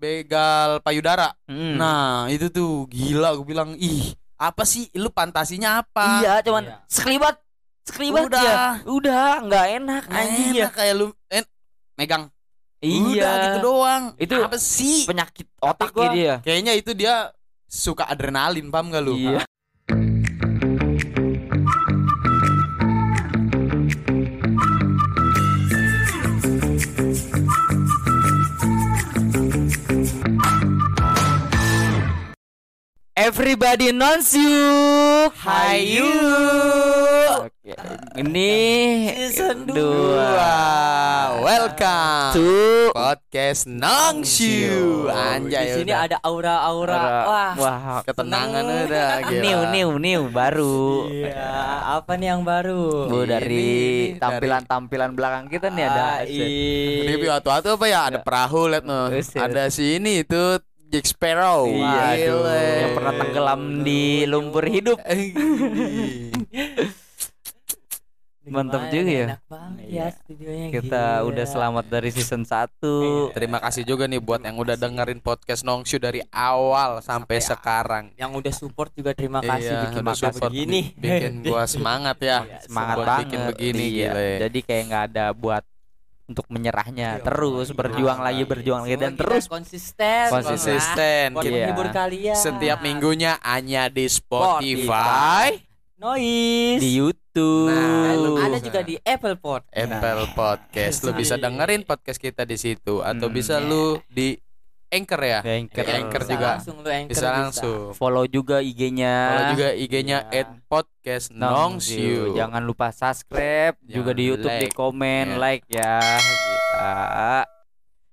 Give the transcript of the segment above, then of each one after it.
begal payudara. Hmm. Nah, itu tuh gila gue bilang, "Ih, apa sih lu fantasinya apa?" iya cuman Iya. sekelibat sekelibat Udah. ya udah nggak enak Anjing ya kayak lu eh, megang. iya Udah gitu doang. Itu apa sih? penyakit otak gua- ya dia Kayaknya itu dia suka adrenalin, paham gak lu? Iya. Everybody knows you. Hai you. Oke. Ini Season dua. Wah, welcome to podcast Nongshu. Anjay Di sini udah. ada aura-aura. Wah. wah. ketenangan seneng. udah gila. New, new, new, baru. Iya, apa nih yang baru? Bu dari tampilan-tampilan belakang kita nih ada. Ah, ih. Ini waktu-waktu apa ya? Ada perahu liat no. Ada si ini itu Jack Sparrow. Iya, aduh. Yang pernah tenggelam di lumpur hidup. Mantap juga ya. Enak banget Iya. ya studionya. Kita gila. udah selamat dari season 1. Terima kasih juga nih buat yang udah dengerin podcast Nongshu dari awal sampai, Sampai sekarang. Yang udah support juga terima kasih Iya, bikin udah support begini. bi- Bikin gua semangat ya. Iya, Semangat buat banget. bikin begini Iya. gile. Jadi kayak nggak ada buat untuk menyerahnya Iya, terus iya. berjuang lagi berjuang lagi dan terus konsisten. Konsisten. Buat Iya. menghibur kalian. Setiap minggunya hanya di Spotify. Spotify, Noise. di YouTube. Nah, ada juga di Apple Pod. Apple Podcast. Lu bisa Iya. dengerin podcast kita di situ atau Hmm. bisa lu di Anchor ya. Di Anchor. Di Anchor Bisa juga. langsung lu anchor Bisa langsung. Follow juga IG-nya. Kalau juga IG-nya Iya. @podcast Nongshu. Jangan lupa subscribe juga di Jangan YouTube di like. komen Iya. like ya.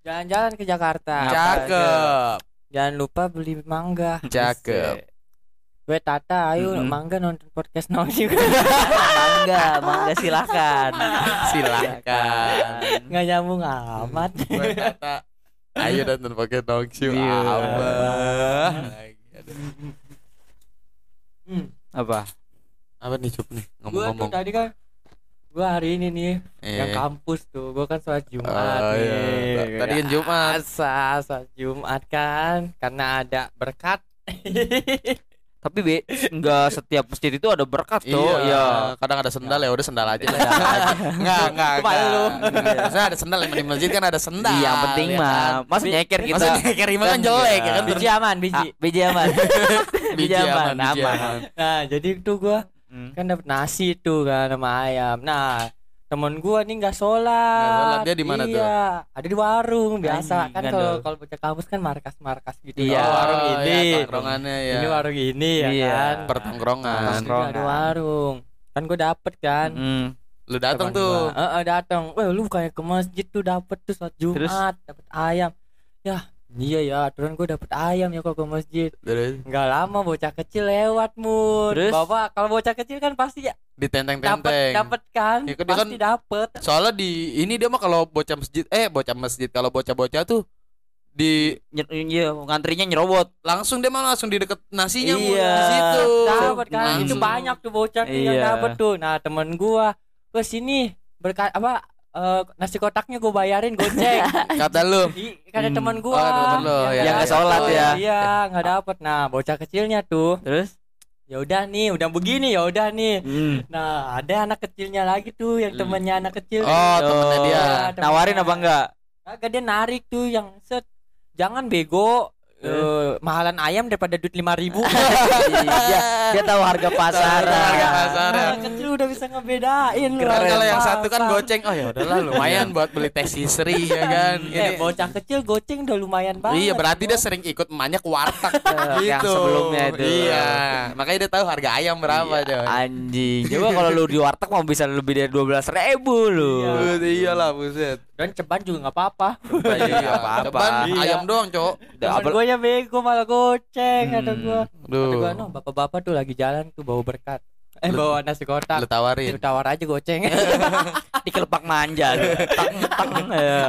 Jalan-jalan ke Jakarta. Cakep. Jangan lupa beli mangga. Cakep. Gue Tata, ayo Mm-mm. mangga nonton podcast Nong juga. mangga, mangga silakan. Silakan. Nggak nyambung amat. Gue kata Ayo nonton podcast Nongshu. Iya. Abah. Hmm. Apa? Apa nih Cup nih ngomong-ngomong. tadi kan gue hari ini nih yang Eh. kampus tuh gue kan sholat Jumat Oh, nih iya. Tadi kan Jumat. Asa, sholat Jumat kan karena ada berkat Tapi be, enggak setiap masjid itu ada berkat tuh. Iya, Ya. kadang ada sendal ya udah sendal aja lah. Enggak, Kepala enggak. lu. Maksudnya ada sendal yang di masjid kan ada sendal. Iya, yang penting ya mah. kan? Masa nyeker kita. Maksudnya nyeker imam kan jelek ya kan? biji aman Ah, biji biji aman. Biji aman, biji aman. aman. nah jadi tuh gue Hmm. kan dapet nasi tuh kan sama ayam nah temen gua nih nggak sholat, sholat dia di mana tuh? iya ada di warung biasa Anjing, kan kalau kalau bocah kampus kan markas markas gitu Iya. Oh, warung Oh, ini ya, tongkrongannya ya. ini warung ini ya Iya. kan pertongkrongan. Juga ada warung kan gue dapet kan Hmm. Lu datang tuh. gua. Eh, eh, datang wah lu kayak ke masjid tuh dapet tuh sholat jumat dapet ayam ya iya ya aturan gue dapet ayam ya kok ke masjid Terus nggak lama bocah kecil lewat mur Terus? bapak kalau bocah kecil kan pasti ya ditenteng-tenteng. dapet kan Ya, kan pasti dapet Soalnya di ini dia mah kalau bocah masjid eh bocah masjid kalau bocah-bocah tuh di iya, ngantrinya nyerobot. langsung dia mah langsung di deket nasinya Iya. di situ. dapat kan itu Langsung. banyak tuh bocah tuh yang Iya. dapat tuh nah temen gua ke sini berkat apa eh, nasi kotaknya gua bayarin goceng Kata lu. Kata Hmm. temen Oh, gua ada temen lu, Yang ya. Yang nggak sholat ya. iya nggak dapet nah bocah kecilnya tuh Terus? ya udah nih udah begini ya udah nih Hmm. nah ada anak kecilnya lagi tuh yang temennya anak kecil Oh, temennya dia. Iya, temennya. Nawarin apa enggak? Kagak dia narik tuh yang set jangan bego Eh, mahalan ayam daripada duit lima ribu dia, dia tahu harga pasar. Harga pasar. Anak kecil udah bisa ngebedain. Kan kalau yang satu kan goceng, oh ya udahlah lumayan buat beli teh sisri ya kan. Eh bocah kecil goceng udah lumayan banget. Iya berarti dia sering ikut emaknya ke warteg Yang gitu. sebelumnya itu. Iya. Makanya dia tahu harga ayam berapa Iya, coy. Anjing. Coba kalau lu di warteg mau bisa lebih dari 12 ribu lu. Iya. Iya lah buset. Dan ceban juga nggak apa-apa. Iya, apa-apa. Ceban Iya. ayam doang, Cok. Temen gue ya bego malah goceng kata Hmm. gue. Kata Duh. gue no bapak-bapak tuh lagi jalan tuh bawa berkat. Eh Lu- bawa nasi kotak. Lu tawarin. Lu tawar aja goceng. dikelepak manja lu. Tang tang ya.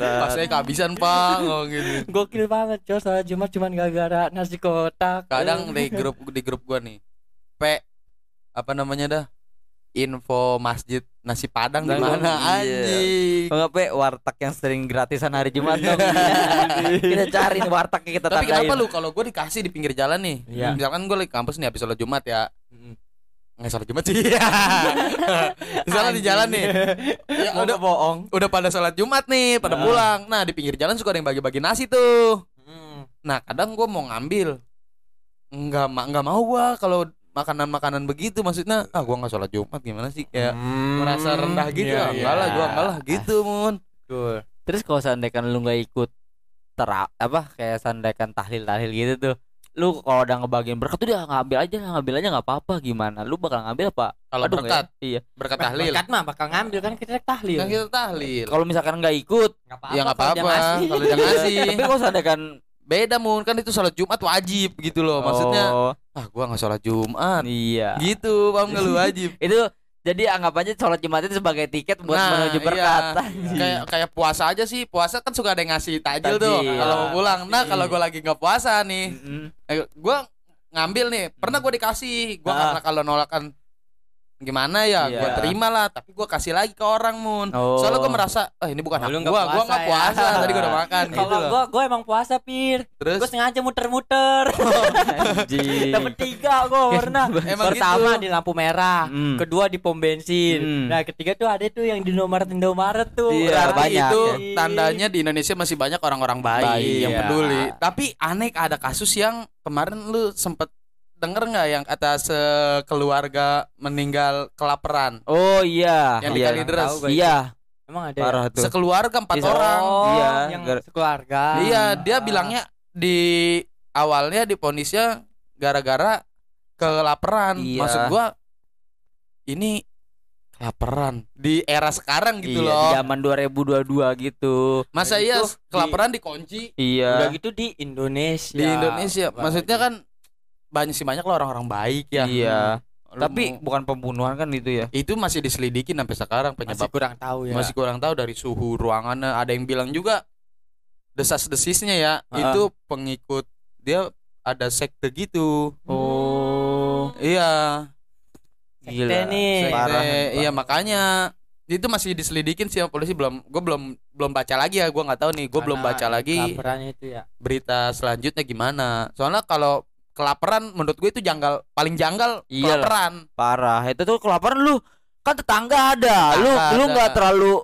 Pas saya kehabisan, Pak. Oh gitu. Gokil banget coy soal Jumat cuman gara-gara nasi kotak. Kadang di grup di grup gua nih. P apa namanya dah? Info masjid nasi padang di Nggak, mana iya. anjing. Kalau nggak, Pe, warteg yang sering gratisan hari Jumat dong. kita cari nih wartegnya kita Tapi tandain. kenapa lu kalau gue dikasih di pinggir jalan nih? Iya. Misalkan gue lagi kampus nih habis sholat Jumat ya. Mm. Nggak sholat Jumat sih. Misalnya di jalan nih. Ya Mau udah nggak bohong udah pada sholat Jumat nih, pada Ah. pulang. Nah, di pinggir jalan suka ada yang bagi-bagi nasi tuh. Hmm. Nah, kadang gue mau ngambil. Enggak, ma nggak mau gua kalau makanan-makanan begitu maksudnya ah gua nggak sholat Jumat gimana sih? Kayak merasa rendah gitu Iya, ah, enggak iya. lah gua enggak lah gitu mun. Terus kalau seandainya lu nggak ikut tera apa kayak sandekan tahlil tahlil gitu tuh lu kalau udah ngebagiin berkat tuh dia ngambil aja ngambil aja nggak apa-apa gimana? Lu bakal ngambil apa? Kalau berkat? ya? iya. Berkat tahlil? Berkat mah bakal ngambil kan kita tahlil. kan kita tahlil. Kalau misalkan nggak ikut ya nggak apa-apa kalau dia ngasih tapi kalau seandainya beda mun. Kan itu sholat Jumat wajib gitu loh maksudnya oh, ah gua nggak sholat Jumat iya gitu paham nggak lu wajib itu jadi anggap aja sholat jumat itu sebagai tiket buat Nah, menuju iya. berkat kayak kayak puasa aja sih puasa kan suka ada yang ngasih tajil tuh Tajil. kalau mau pulang nah Pasti. kalau gua lagi nggak puasa nih Mm-mm. eh, gua ngambil nih pernah gua dikasih gua Ah. karena kalau nolakan gimana ya Iya. gua terima lah tapi gua kasih lagi ke orang mun Oh. soalnya gua merasa ah ini bukan Oh, hak lu nggak gua gua puasa nggak ya. puasa tadi gua udah makan gitu Kalau loh gua gua emang puasa pir. terus Gua sengaja muter-muter. Dapat tiga gua pernah. Emang Pertama gitu? di lampu merah, Hmm. kedua di pom bensin. Hmm. Nah, ketiga tuh ada tuh yang di Indomaret Indomaret tuh. Iya, Berarti banyak, itu ya. tandanya di Indonesia masih banyak orang-orang baik, Baik, yang iya. peduli. Tapi aneh ada kasus yang kemarin lu sempet denger nggak yang kata sekeluarga meninggal kelaparan? oh iya Yang di iya Kalideres. Gua iya Emang ada. ya? parah tuh Sekeluarga empat Bisa- orang. Oh, Iya, yang gar- sekeluarga. Iya, dia bilangnya di awalnya diponisnya gara-gara kelaparan. Iya. Maksud gua ini kelaparan di era sekarang gitu iya, loh. di zaman 2022 gitu Masa Udah iya kelaparan dikunci iya Udah gitu di Indonesia. di Indonesia? Maksudnya kan banyak sih banyak lah orang-orang baik ya. iya Lu tapi mau- bukan pembunuhan kan itu ya itu masih diselidiki sampai sekarang masih penyebab kurang tahu ya. masih kurang tahu dari suhu ruangannya. Ada yang bilang juga desas-desisnya ya Ah. itu pengikut dia ada sekte gitu. oh Iya. Sekte nih. Sekte, Parah, iya makanya itu masih diselidikin sih sama polisi belum gue belum belum baca lagi ya gue nggak tahu nih gue belum baca lagi itu ya. berita selanjutnya gimana soalnya kalau kelaparan menurut gue itu janggal paling janggal Iyalah. kelaparan parah itu tuh kelaparan lu kan tetangga ada lu Tetangga lu ada. nggak terlalu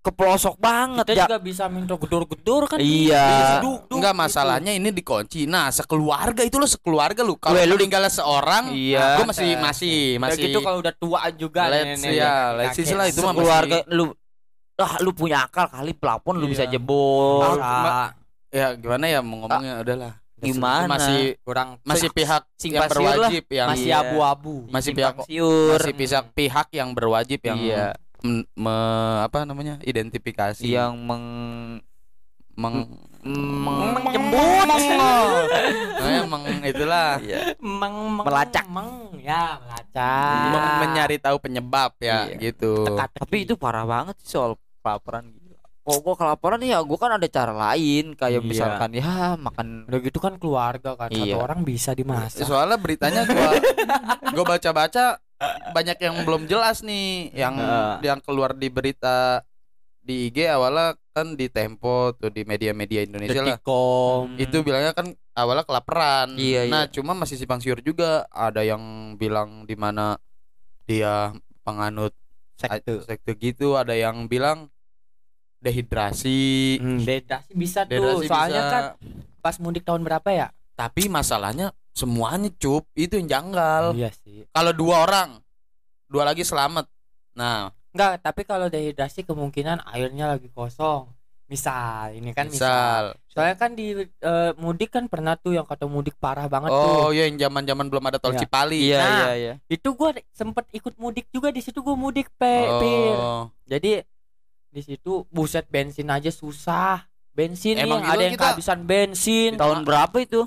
ke pelosok banget Kita ya juga bisa minta gedor-gedor kan. Iya. Duduk Enggak gitu. masalahnya ini dikunci nah sekeluarga itu lo sekeluarga lu kalau lu- meninggalnya seorang Iya. gue masih masih Udah masih gitu kalau udah tua juga Let's- nenek, ya, let's kakek. lah, itu mah keluarga lu ah lu punya akal kali pelapon lu Iya. bisa jebol Ah, ya gimana ya mau ngomongnya udahlah gimana? Masih kurang masih pihak simpang yang berwajib yang masih Iya. abu-abu. masih Simpang pihak siur masih pihak pihak yang berwajib yang Iya. men- me- apa namanya identifikasi yang meng meng menjemput Eh, emang itulah Iya. Meng, meng, Melacak. meng, ya melacak. meng- menyari tahu penyebab ya Iya. gitu Teka-teki. tapi itu parah banget sih soal kelaparan kalau gua kelaparan ya gua kan ada cara lain kayak Iya. misalkan ya makan udah gitu kan keluarga kan Iya. satu orang bisa dimasak. soalnya beritanya gua gua baca-baca banyak yang belum jelas nih yang Heeh. yang keluar di berita di IG awalnya kan di Tempo tuh di media-media Indonesia lah Detikom. itu bilangnya kan awalnya kelaparan. Iya, nah, cuma masih simpang siur juga. Ada yang bilang di mana dia penganut sekte. sekte gitu, ada yang bilang dehidrasi. Hmm, dehidrasi bisa tuh. Dehidrasi Soalnya bisa. kan pas mudik tahun berapa ya? tapi masalahnya semuanya cup itu yang janggal. Iya sih. Kalau dua orang, dua lagi selamat. Nah, Enggak, tapi kalau dehidrasi kemungkinan airnya lagi kosong. Misal, ini kan misal. misal. Soalnya kan di eh, mudik kan pernah tuh yang kata mudik parah banget Oh, tuh. ya yang zaman-zaman belum ada tol Iya. Cipali. iya Nah, iya iya Itu gua sempet ikut mudik juga di situ gua mudik pe, Pir. Oh. Jadi di situ buset bensin aja susah. Bensin Emang nih ada yang kita- kehabisan bensin. tahun berapa itu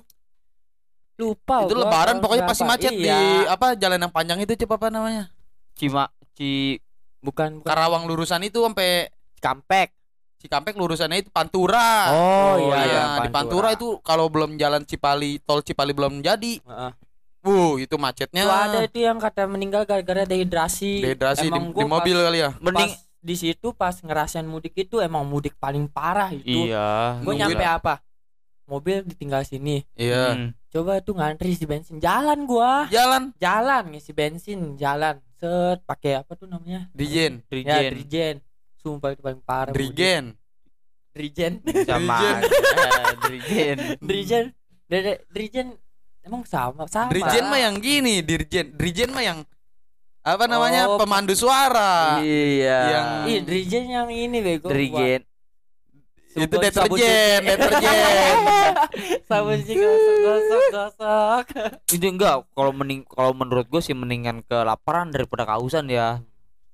Lupa. itu gua lebaran pokoknya berapa. pasti macet di Iya. apa jalan yang panjang itu Cip apa namanya? Cima Ci bukan bukan Karawang lurusan itu sampai Kampek. Cikampek lurusannya itu Pantura. Oh, iya, Nah, iya, di Pantura itu kalau belum jalan Cipali, tol Cipali belum jadi, Heeh. Wuh, itu macetnya. Tuh ada itu yang kata meninggal gara-gara dehidrasi. Dehidrasi di, Emang di mobil pas- kali ya. Mending pas di situ pas ngerasain mudik itu emang mudik paling parah itu. iya. Gue nyampe apa? Mobil ditinggal sini. Iya. Hmm. Coba tuh ngantri isi bensin. Jalan gua. Jalan Jalan ngisi bensin, jalan. Set pakai apa tuh namanya? Drigen. Ya, Drigen Drigen. Sumpah itu paling parah. mudik. Drigen. Drigen. sama Drigen. Drigen. Drigen. Drigen emang sama sama. Drigen mah yang gini, Dirjen. Drigen mah yang apa namanya? Oh. pemandu suara. Iya. Yang- Ih, Drigen yang ini bego. Drigen. Itu Sabun- sabun deterjen, deterjen. Sabun cuci gosok gosok gosok. Itu enggak kalau mending kalau menurut gue sih mendingan kelaparan daripada kehausan ya.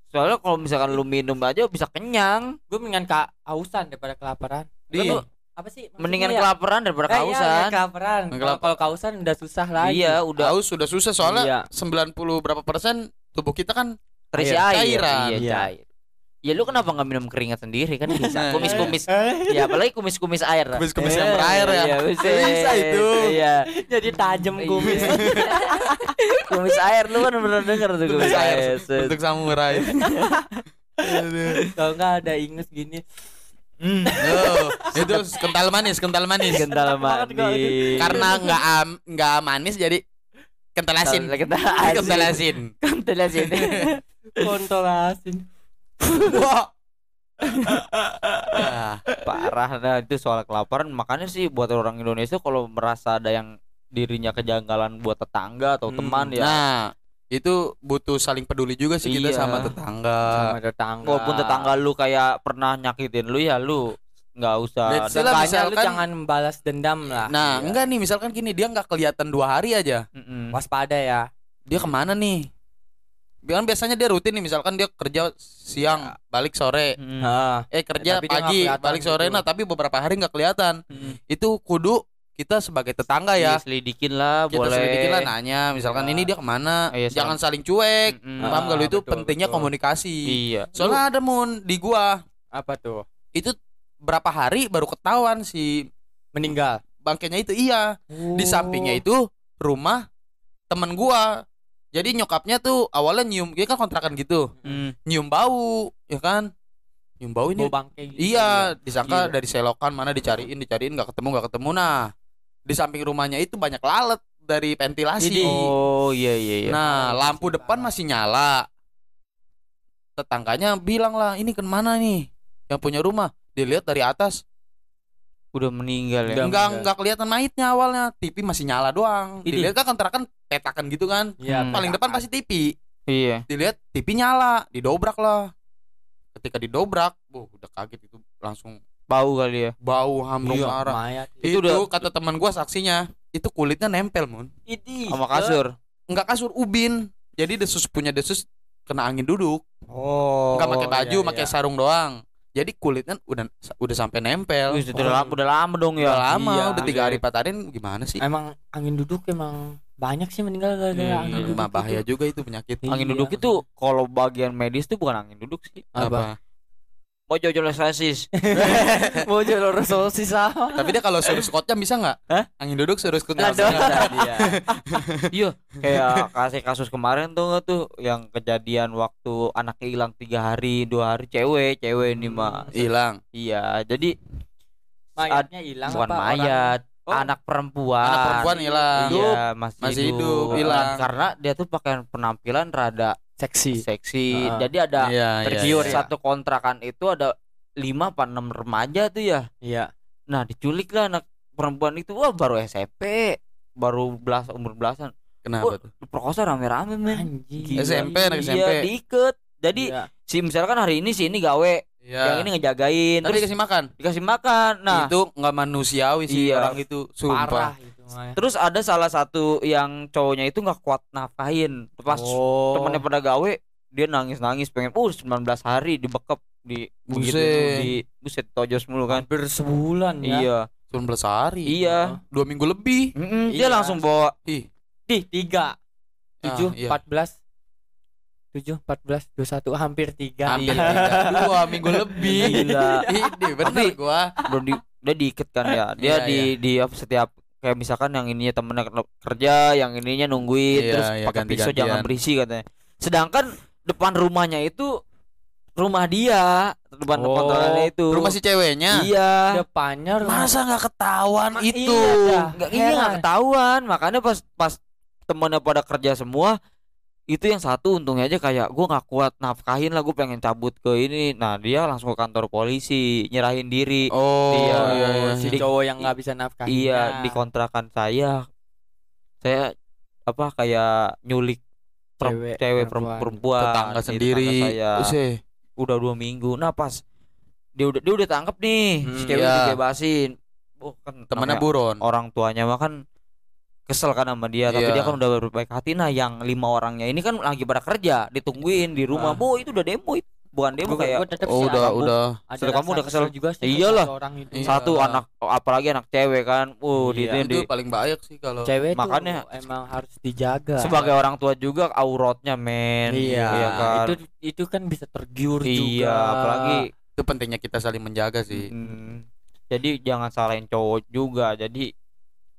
Soalnya kalau misalkan lu minum aja bisa kenyang. Gue mendingan kehausan daripada kelaparan. Di- Lu apa sih? maksudnya Mendingan ya? kelaparan daripada Eh, iya, kehausan. iya, kelaparan. Kelap- Kalau kehausan udah susah lagi. Iya, udah Haus sudah susah soalnya Iya. 90 berapa persen tubuh kita kan terisi Air. air. Cairan. Iya, Iya. cair. Ya lu kenapa nggak minum keringat sendiri kan bisa kumis-kumis. Eh, ya apalagi kumis-kumis air. kumis-kumis yang berair ya. Iya. Bisa itu. Iya. Jadi tajam kumis. Iya. kumis air lu kan pernah denger tuh kumis Kumis air untuk samurai. Aduh. Kalau nggak ada ingus gini. Hmm. Oh, itu kental manis, kental manis. Kental manis. Karena nggak am- nggak manis jadi kental asin. Kental asin. Kental asin. Wah. Ya, Parah nah itu soal kelaparan makanya sih buat orang Indonesia kalau merasa ada yang dirinya kejanggalan buat tetangga atau Hmm. teman ya Nah, itu butuh saling peduli juga sih kita Iya. sama tetangga. Sama tetangga. walaupun tetangga lu kayak pernah nyakitin lu ya lu nggak usah Let's Seenggaknya lu misalkan- jangan balas dendam lah. Nah, Iya. enggak nih misalkan gini dia nggak kelihatan dua hari aja. Mm-mm. Waspada ya. Dia ke mana nih? Kan biasanya dia rutin nih misalkan dia kerja siang, balik sore. Nah, Eh kerja nggak pagi, balik sore gitu. nah tapi beberapa hari nggak kelihatan. Mm-mm. Itu kudu kita sebagai tetangga ya. Iya, selidikin lah Kita boleh selidikin lah nanya misalkan Iya. ini dia ke mana. Iya, Jangan saling cuek. Mm-mm. Paham gak lu itu betul, pentingnya betul. komunikasi. iya Soalnya ada mun di gua apa tuh? itu berapa hari baru ketahuan si Meninggal. bangkainya itu iya. Di sampingnya itu rumah temen gua. Jadi nyokapnya tuh awalnya nyium, dia kan kontrakan gitu. Mm. Nyium bau, ya kan? Nyium bau ini. Bau gitu. Iya, disangka Gila. dari selokan mana dicariin, dicariin nggak ketemu, nggak ketemu. Nah, di samping rumahnya itu banyak lalat dari ventilasi. Jadi, oh iya iya iya Nah, Oh, lampu depan masih nyala. Tetangganya bilang lah, ini ke mana nih? Yang punya rumah. Dilihat dari atas, udah meninggal ya enggak enggak. enggak kelihatan mayitnya awalnya. TV masih nyala doang. Ini. Dilihat kan kontrakan petakan gitu kan. Iya, Hmm. Paling depan pasti TV. iya Dilihat TV nyala, didobrak lah. Ketika didobrak, uh, udah kaget itu langsung bau kali ya bau harum Iya, marah. mayat. Itu, Itu udah- kata teman gua saksinya, itu kulitnya nempel, Mun. Ini sama kasur Enggak kasur ubin. Jadi desus punya desus kena angin duduk. Oh. Enggak pakai baju, iya, pakai iya. sarung doang. Jadi kulitnya udah udah sampai nempel. Wih, udah lama udah lama dong ya Udah lama, Iya. udah tiga hari empat hari gimana sih? Emang angin duduk emang banyak sih meninggal gara-gara Iya, angin duduk. Mah itu. bahaya juga itu penyakit. angin Iya. duduk itu kalau bagian medis tuh bukan angin duduk sih Apa? Mau jojolosasis Mau jalur sosis sama. Tapi dia kalau suruh squat jam bisa nggak? Hah? Angin duduk suruh jam. ada. dia iya kayak kasih kasus kemarin tuh nggak tuh yang kejadian waktu anaknya hilang tiga hari dua hari cewek cewek ini mah Hilang. iya jadi Mayatnya hilang bukan apa orang? mayat Oh. anak perempuan Anak perempuan hilang. iya masih, Masih hidup, hidup, hilang. karena dia tuh pakai penampilan rada Seksi. seksi Ah. jadi ada Iya, iya, tergiur iya. satu kontrakan itu ada lima apa enam remaja tuh ya Iya. Nah diculik lah anak perempuan itu wah baru SMP baru belas umur belasan Kenapa tuh? diperkosa rame-rame men Anjing. Gila. SMP, anak Iya, SMP. diikat jadi Iya. si misalkan hari ini si ini gawe Iya. yang ini ngejagain Tapi terus dikasih makan. dikasih makan nah itu nggak manusiawi sih Iya. orang itu. Sumpah. Parah itu mah. terus ada salah satu yang cowoknya itu nggak kuat nafkahin pas Oh. temennya pada gawe dia nangis-nangis pengen uh 19 hari dibekep di Buset. di buset tojos mulu kan hampir sebulan ya. iya 19 hari. iya Dua minggu lebih. Mm-mm, dia Iya. langsung bawa Ih. Di tiga. Tujuh, Ah, iya. empat belas. Tujuh, empat belas, dua satu, hampir tiga. Hampir Iya. tiga. Dua minggu lebih. Gila. Ini bener Tapi- gua. belum di dia diikat kan ya dia Iya, di di apa, setiap kayak misalkan yang ininya temennya ker- kerja yang ininya nungguin Iya, terus iya, pakai pisau jangan berisi katanya. Sedangkan depan rumahnya itu rumah dia depan Oh, kontrakannya itu. Rumah si ceweknya. iya. Depannya rumah. Masa nggak ketahuan Ma- itu? iya nggak iya ketahuan. Makanya pas pas temennya pada kerja semua itu yang satu untungnya aja kayak gue nggak kuat nafkahin lah gue pengen cabut ke ini nah dia langsung ke kantor polisi nyerahin diri Oh, Iya, iya, iya. si Di- cowok yang nggak bisa nafkahin iya di kontrakan saya saya apa kayak nyulik per- Cewek, cewek perempuan, perempuan. Tetangga di sendiri. tetangga saya Useh. udah dua minggu nah pas dia udah dia udah tangkap nih si Hmm, cewek iya. dibebasin oh kan Temennya namanya buron. orang tuanya mah kan kesel kan sama dia tapi Iya. dia kan udah berbaik hati nah yang lima orangnya ini kan lagi pada kerja ditungguin di rumah Ah. bu itu udah demo itu bukan demo Gua- kayak gua tetep Oh, udah, udah. ada Sudah kamu udah kesel. juga sih Iyalah. orang itu Iya. satu anak apalagi anak cewek kan uh di, Iya. di- Itu paling banyak sih kalau cewek Makanya- emang harus dijaga sebagai orang tua juga auratnya men iya, kan itu itu kan bisa tergiur juga iya apalagi itu pentingnya kita saling menjaga sih. mm, jadi jangan salahin cowok juga jadi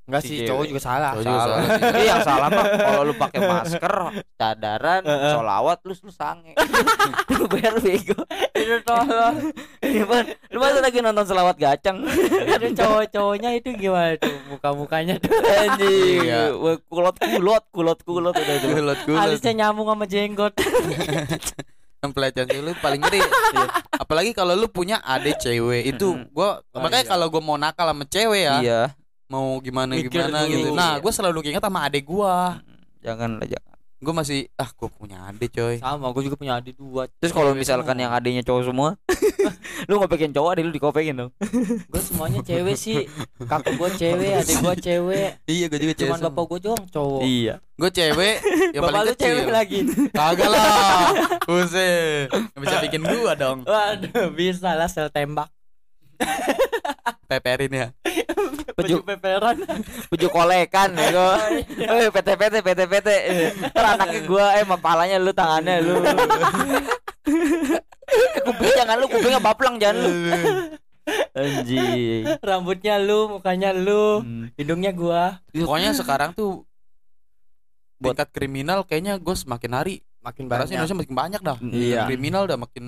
enggak si sih cewek. cowok juga salah Cowok juga salah. Jadi yang salah mah kalau lu pakai masker, cadaran, solawat lu lu sange. lu bayar bego. itu tolong Iya, Pan. Lu masa lagi nonton selawat gacang? itu cowok-cowoknya itu gimana tuh muka-mukanya tuh Anjing. Iya. Wah, Kulot kulot kulot kulot udah itu. Gulat. alisnya nyambung sama jenggot Yang pelecehan itu paling ngeri. Iya. Apalagi kalau lu punya adik cewek itu gua Oh, makanya iya. kalau gua mau nakal sama cewek ya, Iya. Mau gimana Mikir gimana dulu. gitu. Nah, Iya. gua selalu ingat sama adik gua. Jangan lah jangan. Gua masih ah gua punya adik coy. sama gue juga punya adik dua Terus kalau misalkan yang adiknya cowok semua, lu ngopekin cowok adik lu dikopengin dong. gue semuanya cewek sih kakak gue cewek adik gue cewek Iya, gua juga cewek. cuman bapak gue doang cowok Iya. Gua cewek yang bapak paling lu kecil. cewek lagi Kagak lah. Nggak bisa bikin gua dong. waduh bisa lah sel tembak Peperin ya. Baju peperan baju kolekan ya gua. Eh PT PT PT PT. Ntar anaknya gua eh mapalanya lu tangannya lu. Eh, kuping jangan lu kupingnya baplang jangan lu. Anjing. rambutnya lu mukanya lu Hmm. hidungnya gua Pokoknya sekarang tuh tingkat kriminal kayaknya gue semakin hari makin Karena sih banyak Indonesia makin banyak dah. Iya. Kriminal udah makin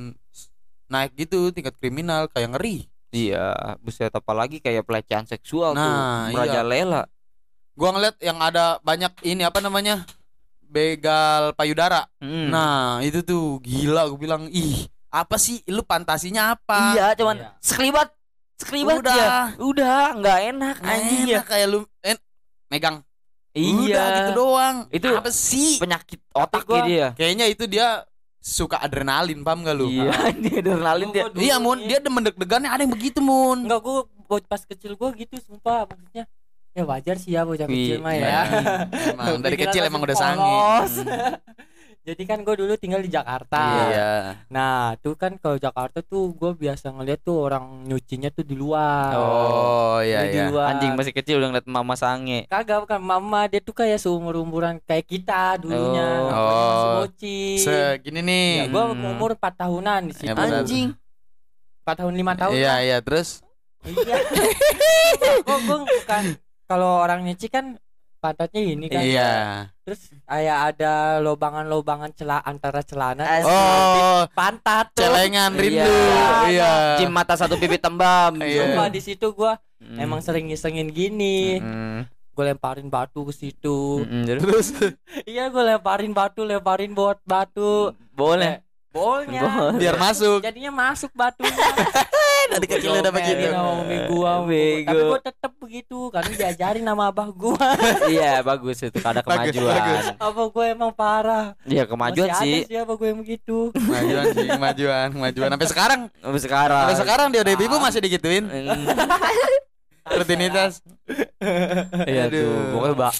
naik gitu tingkat kriminal kayak ngeri. Iya, buset apalagi kayak pelecehan seksual Nah, tuh. Merajalela. Gua ngeliat yang ada banyak ini apa namanya? begal payudara. Hmm. Nah, itu tuh gila gue bilang, "Ih, apa sih lu fantasinya apa?" Iya, cuman Iya. sekelibat. Sekelibat Udah. ya. Udah, nggak enak Nggak anjing enak ya. kayak lu eh, megang. Iya. Udah gitu doang. Itu apa sih? penyakit otak gua- dia. Kayaknya itu dia suka adrenalin, paham gak lu? Iya, dia adrenalin dia. Iya, Mun, dia demen deg-degannya ada yang begitu, Mun. enggak gua pas kecil gua gitu sumpah maksudnya ya wajar sih ya bocah Iya. kecil mah ya Emang dari kecil emang udah sange. Jadi kan gue dulu tinggal di Jakarta Iya. nah tuh kan kalau Jakarta tuh gue biasa ngeliat tuh orang nyucinya tuh di luar Oh, iya Di iya. luar. Anjing masih kecil udah ngeliat mama sange. kagak bukan mama dia tuh kayak seumur umuran kayak kita dulunya Oh. Masih Oh. bocil Segini nih. ya, gue Hmm. umur 4 tahunan di situ Ya. Anjing. 4 tahun 5 tahun Iya, lah. iya, terus iya kok gue bukan kalau orang nyuci kan pantatnya ini kan iya. terus kayak ada lobangan-lobangan celah antara celana dan Oh, pantat tuh celengan rindu. Iya. Iya. Cim mata satu pipi tembam. Iya. Sumpah di situ gua Hmm. emang sering ngisengin gini Hmm. gue lemparin batu ke situ Hmm, Terus iya gue lemparin batu lemparin buat batu boleh. Bolnya Boleh. Biar masuk. jadinya masuk batunya Dari kecil udah begitu. Diomelin sama gua Bego. tapi gua tetep begitu karena diajarin sama abah gua Iya, bagus itu ada Bagus, kemajuan. bagus. abah gua emang parah Iya, kemajuan Masih sih. abah gua yang begitu Kemajuan sih, kemajuan, kemajuan. Sampai sekarang, Sampai sekarang. sampai sekarang dia udah ibu masih digituin. Hmm. Rutinitas. Iya tuh, Aduh. pokoknya bak.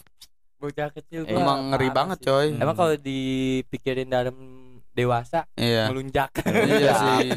bocah kecil gua Emang ngeri banget, coy. emang kalau dipikirin dalam dewasa Iya. melunjak Iya sih.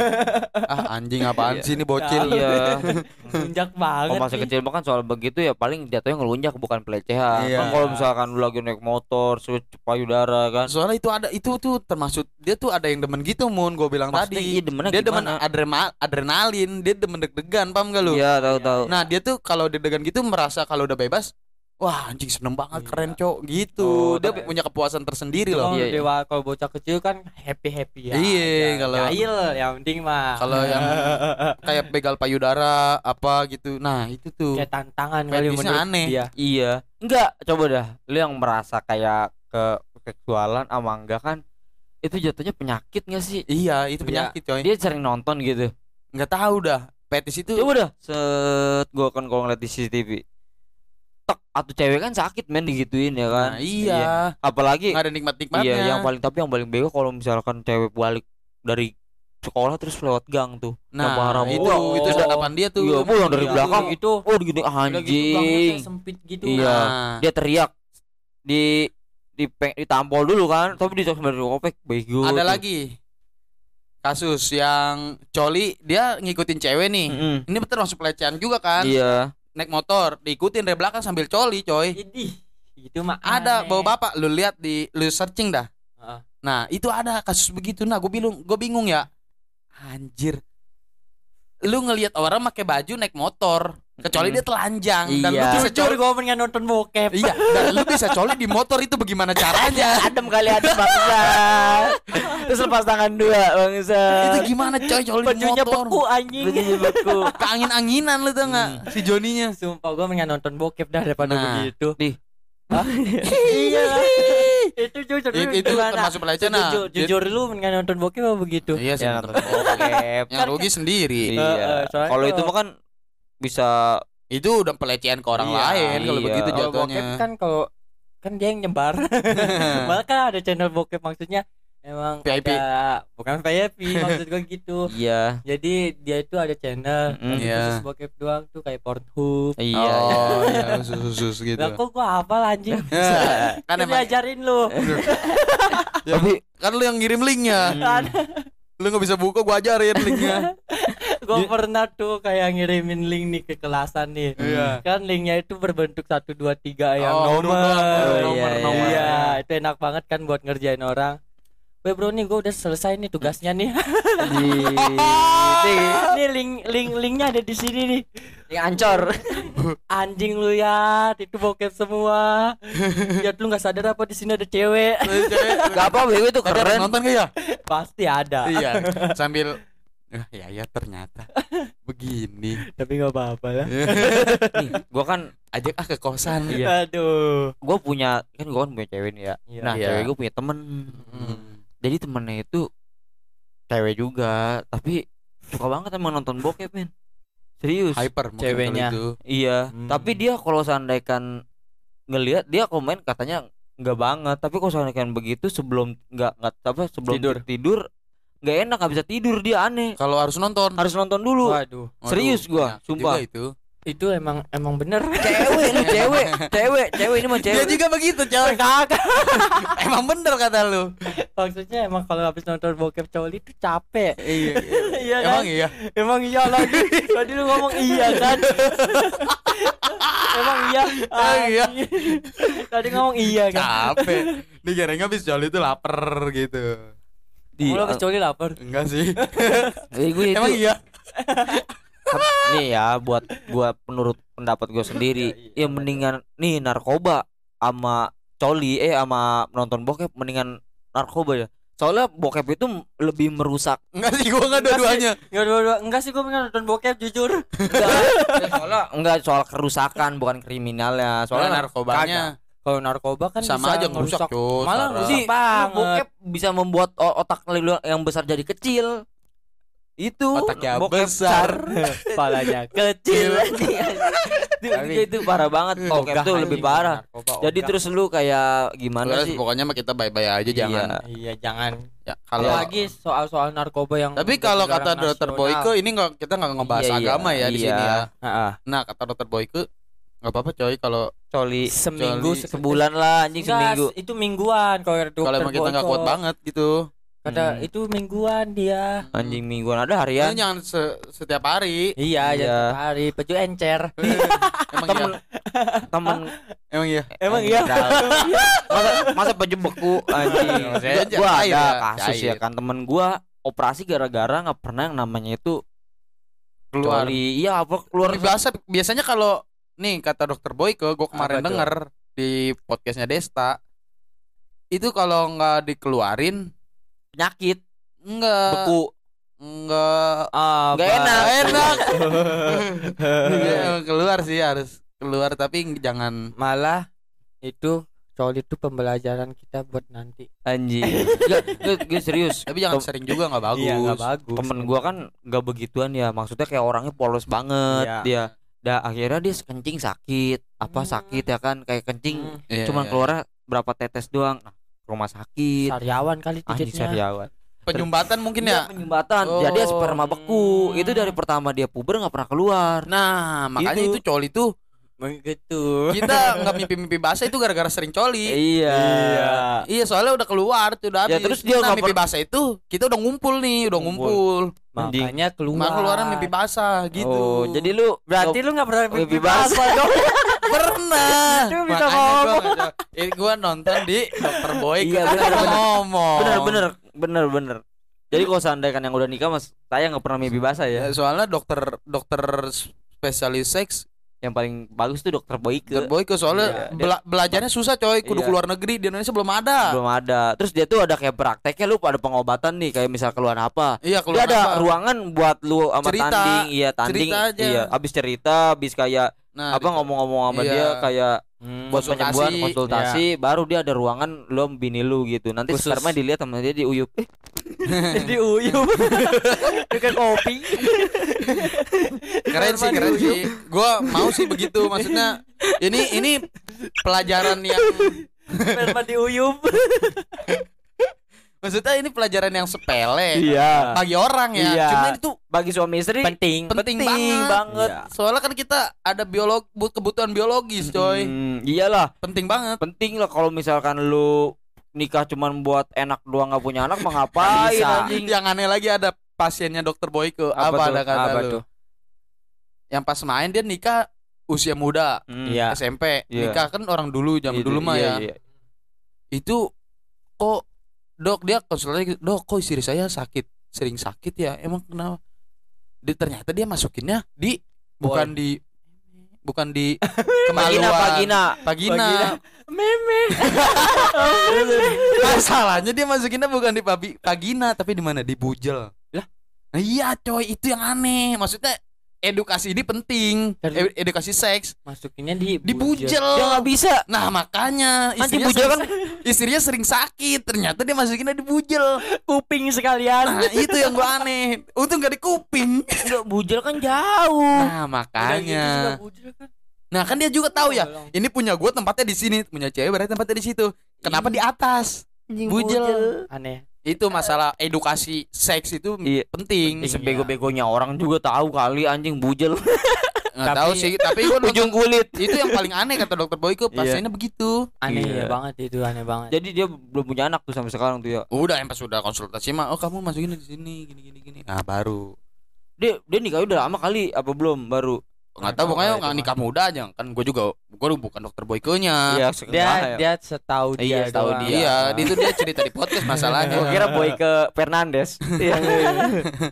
Ah, anjing apaan sih ini bocil? Iya. melunjak banget Kalau masih sih. kecil mah kan soal begitu ya paling jatuhnya ngelunjak bukan pelecehan. Iya. Kan kalau misalkan lu lagi naik motor, payudara kan. Soalnya itu ada itu tuh termasuk dia tuh ada yang demen gitu Mun gue bilang Maksudnya tadi. iya, demennya dia demen adrenal adrenalin, dia demen deg-degan, paham gak lu? Iya, tahu tahu. Nah, dia tuh kalau deg-degan gitu merasa kalau udah bebas wah anjing seneng banget Iya. keren cok gitu Oh, dia punya kepuasan tersendiri loh Kalau Iya, iya. dewa kalau bocah kecil kan happy happy ya. Iya, Ya, kalau- jahil yang penting mah. kalau yang kayak begal payudara apa gitu nah itu tuh kayak tantangan kali menurut aneh. dia. Iya. Enggak, coba dah. Lu yang merasa kayak ke seksualan sama enggak kan itu jatuhnya penyakit gak sih? iya itu Iya. penyakit coy Dia sering nonton gitu. nggak tahu dah petis itu Coba dah. Set gua kan kalau ngeliat di CCTV. Atau cewek kan sakit men digituin ya kan. nah, iya Apalagi nggak ada nikmat nikmatnya iya yang paling tapi yang paling bego kalau misalkan cewek balik dari sekolah terus lewat gang tuh. nah parah itu banget. itu Oh. dadapan dia tuh Iya, Bu, yang dari Iya, belakang itu Oh gini gitu anjing. kayak sempit gitu. Iya. Nah, Dia teriak di di ditampol dulu kan, tapi di dari kopek bego. ada tuh. lagi kasus yang coli dia ngikutin cewek nih Mm-mm. ini termasuk pelecehan juga kan Iya. Naik motor diikutin dari belakang sambil coli coy. Idih, itu mah ada aneh. bawa bapak lu lihat di lu searching dah. Heeh. nah itu ada kasus begitu. Nah gue bingung gue bingung ya. Anjir. Lu ngelihat orang pakai baju naik motor kecuali Mm. dia telanjang dan lu Iya. bisa Jujur gue pengen nonton bokep. iya dan lu bisa coli di motor itu bagaimana caranya Adem kali adem bangsa. Terus lepas tangan dua bangsa. itu gimana coy coli di Bajunya motor beku anjing. Bajunya beku. keangin anginan lu tau nggak si Joninya Sumpah gue pengen nonton bokep dah daripada Nah. begitu. Di. Hah? iya itu jujur itu, lu itu termasuk pelecehan nah. Jujur, jujur lu pengen nonton bokep apa begitu? iya sih Ya, bener. bokep. yang rugi sendiri Eh, eh, Iya. soalnya Kalau itu mah kan bisa itu udah pelecehan ke orang Iya, lain kalau iya. begitu Kalau jatuhnya bokep kan kalau kan dia yang nyebar. Malah kan ada channel bokep maksudnya emang VIP. ada bukan VIP maksud gue gitu. iya. Jadi dia itu ada channel Mm-mm. tapi Iya. khusus bokep doang tuh kayak Pornhub. Iya. oh iya khusus khusus gitu Lah kok gua hafal anjing? kan emang diajarin lu. Tapi kan lu yang ngirim linknya Kan lu nggak bisa buka gua ajarin linknya gua pernah tuh kayak ngirimin link nih ke kelasan nih. Iya. Kan linknya itu berbentuk 1 2 3 yang Oh, nomor. nomor, nomor, Iya, nomor. Iya, itu enak banget kan buat ngerjain orang. Weh bro nih gue udah selesai nih tugasnya nih. nih link link linknya ada di sini nih. yang ancor. Anjing lu ya, itu bokep semua. Lihat lu nggak sadar apa di sini ada cewek. Gak apa bego itu keren. nonton gak ya Pasti ada. iya sambil "Ah, ya ya ternyata begini Tapi nggak apa-apa lah. Nih, gua kan ajak ah ke kosan Iya. Aduh. gua punya kan gua kan punya cewek nih ya. Iya. Nah, Iya. cewek gua punya temen. Hmm. Jadi temennya itu cewek juga, tapi suka banget emang nonton bokep, men. Serius. hyper Ceweknya. itu Iya, Hmm. tapi dia kalau seandainya ngelihat dia komen katanya nggak banget, tapi kalau seandainya begitu sebelum nggak nggak apa sebelum Tidur. tidur nggak enak nggak bisa tidur dia aneh. kalau harus nonton Harus nonton dulu. Waduh. Waduh, serius gua, sumpah. juga itu Itu emang emang bener. Cewek lu cewek, cewek, cewek ini mah dia cewek. juga begitu coy Kagak. emang bener kata lu Maksudnya emang kalau habis nonton bokep coli itu capek. iya Iya kan? emang iya Emang iya lagi. Tadi lu ngomong iya kan? Emang iya. Emang iya. Tadi ngomong iya kan? capek dia kirain habis joli itu lapar gitu Di, Lu habis coli lapar. enggak sih Eh, gue itu, emang iya nih ya buat gua menurut pendapat gue sendiri, Iya, iya, ya mendingan nih narkoba sama coli eh sama nonton bokep mendingan narkoba ya. Soalnya bokep itu lebih merusak. enggak sih gua enggak dua-duanya Enggak dua-dua. Enggak sih gue pengen nonton bokep jujur. Enggak, ya soalnya enggak soal kerusakan bukan kriminalnya. soalnya Soalnya narkobanya Kalau narkoba kan sama bisa aja ngerusak ngerusak. Malah sih banget. bokep bisa membuat otak yang besar jadi kecil. Itu Otaknya bokep besar. Palanya kecil. itu, itu parah banget. Bokep tuh lebih parah. narkoba, Jadi ogah. terus lu kayak gimana Terus sih? pokoknya mah kita bye-bye aja jangan Iya jangan. ya kalau Apalagi soal-soal narkoba yang tapi kalau kata dokter. Boyke ini nggak kita nggak ngebahas Iya, iya, agama ya di iya. sini ya Heeh. nah kata dokter Boyke nggak apa-apa coy kalau Coli seminggu Coli. sebulan lah anjing Enggak, seminggu. itu mingguan kalau dokter kalau emang kita nggak kuat banget gitu Kata Hmm. itu mingguan dia. Anjing mingguan ada ya. harian. jangan se- setiap hari Iya, Iya. ya tiap hari baju encer. emang Temen iya temen emang iya Emang iya. tahu. masa masa baju beku anjing. Saya Gua- gua cair ada ya, kasus ya kan temen gua operasi gara-gara nggak pernah yang namanya itu keluar coli. Iya apa keluar Ini biasa biasanya kalau nih kata dokter Boyke gue kemarin Apa denger di podcastnya Desta itu kalau nggak dikeluarin penyakit. Enggak beku. Enggak Ah, Nggak enak. enak. Iya, keluar sih harus keluar tapi jangan. Malah itu coli itu pembelajaran kita buat nanti. anjing. Nggak, nggak, gue serius. Tapi jangan Tem- sering juga nggak bagus Iya, nggak bagus. temen gua kan nggak begituan ya maksudnya kayak orangnya polos banget Iya. dia dah akhirnya dia kencing sakit apa Hmm. sakit ya kan kayak kencing Hmm, Iya, cuman iya. keluarnya berapa tetes doang nah, rumah sakit Sariawan kali anjing tiketnya. sariawan penyumbatan mungkin Iya, ya penyumbatan Oh. jadi sperma beku Hmm. itu dari pertama dia puber nggak pernah keluar nah makanya Itu. itu coli tuh Begitu. kita nggak mimpi-mimpi basah itu gara-gara sering coli iya Iya soalnya udah keluar tuh udah Ya, habis. terus dia nah, nggak mimpi basah itu kita udah ngumpul nih, udah Ngumpul. ngumpul. Makanya keluar. Maka keluaran mimpi basah gitu. oh jadi lu Berarti lu nggak pernah Mimpi basah. basah dong. pernah. Itu bisa Makanya gua eh, gua nonton di Dokter Boy Iya, bener, bener. ngomong. bener bener bener bener jadi kalau seandainya kan yang udah nikah mas saya nggak pernah mimpi basah ya Ya, soalnya dokter dokter spesialis seks yang paling bagus tuh dokter Boyke Dokter Boy ke soalnya Iya, bela- belajarnya susah coy, kudu Iya. keluar negeri di Indonesia belum ada. belum ada terus dia tuh ada kayak prakteknya lu pada pengobatan nih kayak misal keluar apa Iya dia keluar ada apa. ruangan buat lu sama Cerita. tanding iya tanding Cerita aja. iya abis cerita abis kayak Nah, apa di- ngomong-ngomong sama Iya. dia kayak Hmm, buat Konsultasi. penyembuhan konsultasi baru dia ada ruangan sama bini lu gitu nanti Khusus. sperma dilihat sama dia diuyup eh uyup. Dengan kopi. keren sih keren sih gue mau sih begitu maksudnya ini ini pelajaran yang Sperma di uyup. maksudnya ini pelajaran yang sepele iya bagi orang ya Iya. cuman itu bagi suami istri Penting. penting, penting banget, banget. Iya. soalnya kan kita ada biolog bu- kebutuhan biologis coy Hmm, iyalah penting banget penting lah kalau misalkan lu nikah cuman buat enak doang nggak punya anak mah ngapain Bisa. anjing yang aneh lagi ada pasiennya dokter Boyke apa, Apa ada kata Apa lu tuh? yang pas main dia nikah usia muda Hmm, Iya. SMP Iya. nikah kan orang dulu zaman gitu, dulu mah iya, ya iya. itu kok dok dia konsultasi gitu, dok kok istri saya sakit? Sering sakit ya? Emang kenapa? Di, ternyata dia masukinnya di bukan di bukan di kemaluan. Pagina. Pagina. Pagina. Pagina. Meme. masalahnya dia masukinnya bukan di pagina tapi di mana? Di bujel. Lah? nah, iya coy itu yang aneh. Maksudnya edukasi ini penting. Dari- E- edukasi seks. Masukinnya di di bujel. Dia nggak bisa. Nah makanya istrinya bujel kan? sering, istrinya sering sakit. Ternyata dia masukinnya di bujel. Kuping sekalian. nah itu yang gua aneh. Untung gak di kuping. Nggak, bujel kan jauh. Nah makanya. Nah kan dia juga tahu ya ini punya gua tempatnya di sini. Punya cewek berarti tempatnya di situ. Kenapa di atas? Bujel. Aneh. Itu masalah edukasi seks itu Iya. penting. Penting. sebego-begonya orang juga tahu kali anjing bujel. Nggak Tapi- tahu sih tapi gua nonton ujung kulit. Itu yang paling aneh kata dokter Boyke pasiennya begitu. Aneh Iya. banget itu, aneh banget. jadi dia belum punya anak tuh sampai sekarang tuh ya. Udah yang pas sudah konsultasi mah oh kamu masukin di sini gini gini gini. Nah baru. Dia dia nikah udah lama kali apa belum? Baru nggak tahu pokoknya mah. nikah muda aja kan gue juga gue bukan dokter Boyke-nya Iya, dia sekarang ya. dia setahu dia Iya, setahu doang. dia. iya itu dia cerita di podcast masalahnya Gua kira boy ke Fernandes Iya.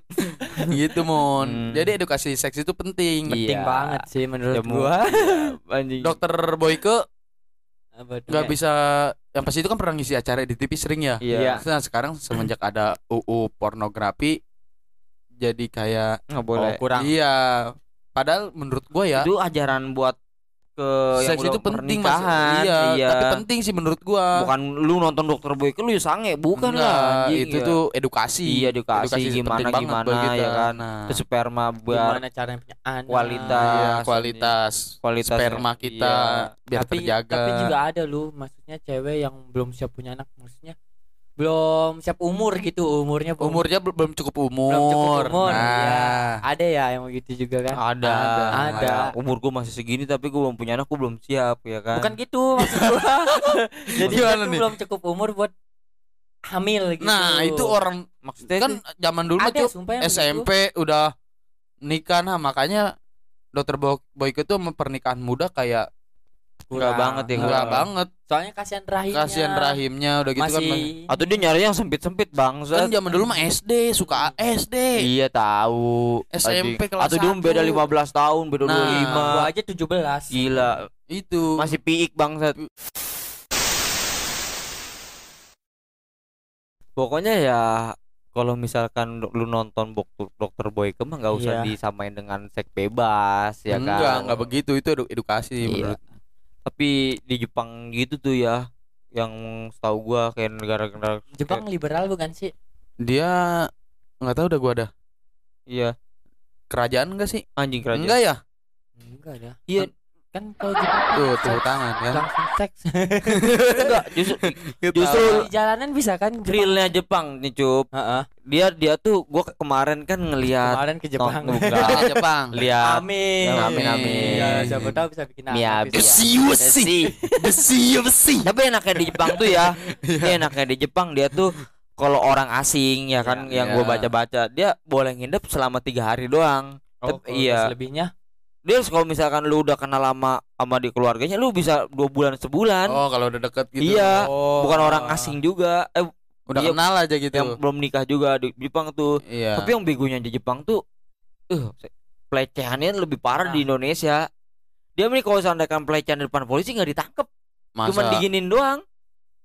gitu mon Hmm. jadi edukasi seks itu penting Penting Iya. banget sih menurut Ya, gua. anjing dokter Boyke nggak bisa yang pasti itu kan pernah ngisi acara di TV sering ya iya nah sekarang semenjak ada UU pornografi jadi kayak nggak boleh Oh, kurang. iya padahal menurut gue ya itu ajaran buat ke yang seks udah itu penting mas pernikahan, iya, tapi penting sih menurut gua bukan lu nonton dokter boy lu ya sange bukan Enggak, lah anjing itu ya. tuh edukasi Iya, edukasi, gimana- banget gimana, buat kita. ya kan. nah, sperma biar Gimana cara punya anak. kualitas. iya, kualitas kualitas sperma kita biar tapi, terjaga Tapi juga ada lu, maksudnya cewek yang belum siap punya anak, maksudnya belum siap umur gitu, umurnya belum- umurnya bel- belum cukup umur, Belum cukup umur, nah iya. Ada ya yang begitu juga kan? ada Ada. umur gua masih segini tapi gua belum punya anak gua belum siap ya kan Bukan gitu maksud. Jadi tuh nih? belum cukup umur buat hamil gitu. nah itu orang maksudnya kan zaman dulu ada sumpah yang begitu. SMP udah nikah nah makanya dokter Bo- Boyke tuh sama pernikahan muda kayak Enggak banget ya, Enggak Enggak. banget. Soalnya kasihan rahimnya. Kasihan rahimnya udah gitu kan. masih Atau dia nyari yang sempit-sempit Kan bangsa. zaman dulu mah SD, suka SD. Iya tahu. SMP kelas Atau dulu beda 15 tahun, beda Nah. 25. gua aja 17. Gila, Itu. masih piik bangsat. Pokoknya ya kalau misalkan lu nonton dokter dokter Boyke mah nggak usah Iya. disamain dengan seks bebas ya kan. enggak, enggak begitu. Itu edu- edukasi Iya. menurut. Tapi di Jepang gitu tuh ya yang setahu gua kayak negara-negara Jepang liberal bukan sih? Dia nggak tahu udah gua ada iya kerajaan enggak sih? anjing kerajaan. Enggak ya? Enggak ada. Iya, Kan kalau Jepang Tuh, tepuk tangan ya. langsung seks. enggak justru Justru di jalanan bisa kan Jepang? realnya Jepang nih cup. Heeh. Dia dia tuh gua ke- kemarin kan ngelihat Kemarin ke Jepang. Enggak. Ke Jepang. lihat Amin. Amin, amin. Ya, siapa tahu bisa bikin Mia- anak. bisa. Besi, besi. Tapi enaknya di Jepang tuh ya, dia enaknya di Jepang dia tuh kalau orang asing ya kan Iya. yang gue Iya. baca-baca dia boleh nginep selama tiga hari doang. Oh, iya. Selebihnya Dia kalau misalkan lu udah kenal lama sama di keluarganya, lu bisa dua bulan sebulan. Oh, kalau udah deket gitu. Iya. Oh. Bukan orang asing juga, eh Udah Iya. kenal aja gitu. yang belum nikah juga di Jepang tuh. Iya. Tapi yang begonya di Jepang tuh, eh pelecehannya lebih parah di Nah. Indonesia. Dia nih kalau seandainya pelecehan di depan polisi nggak ditangkap, Masa cuma diginin doang.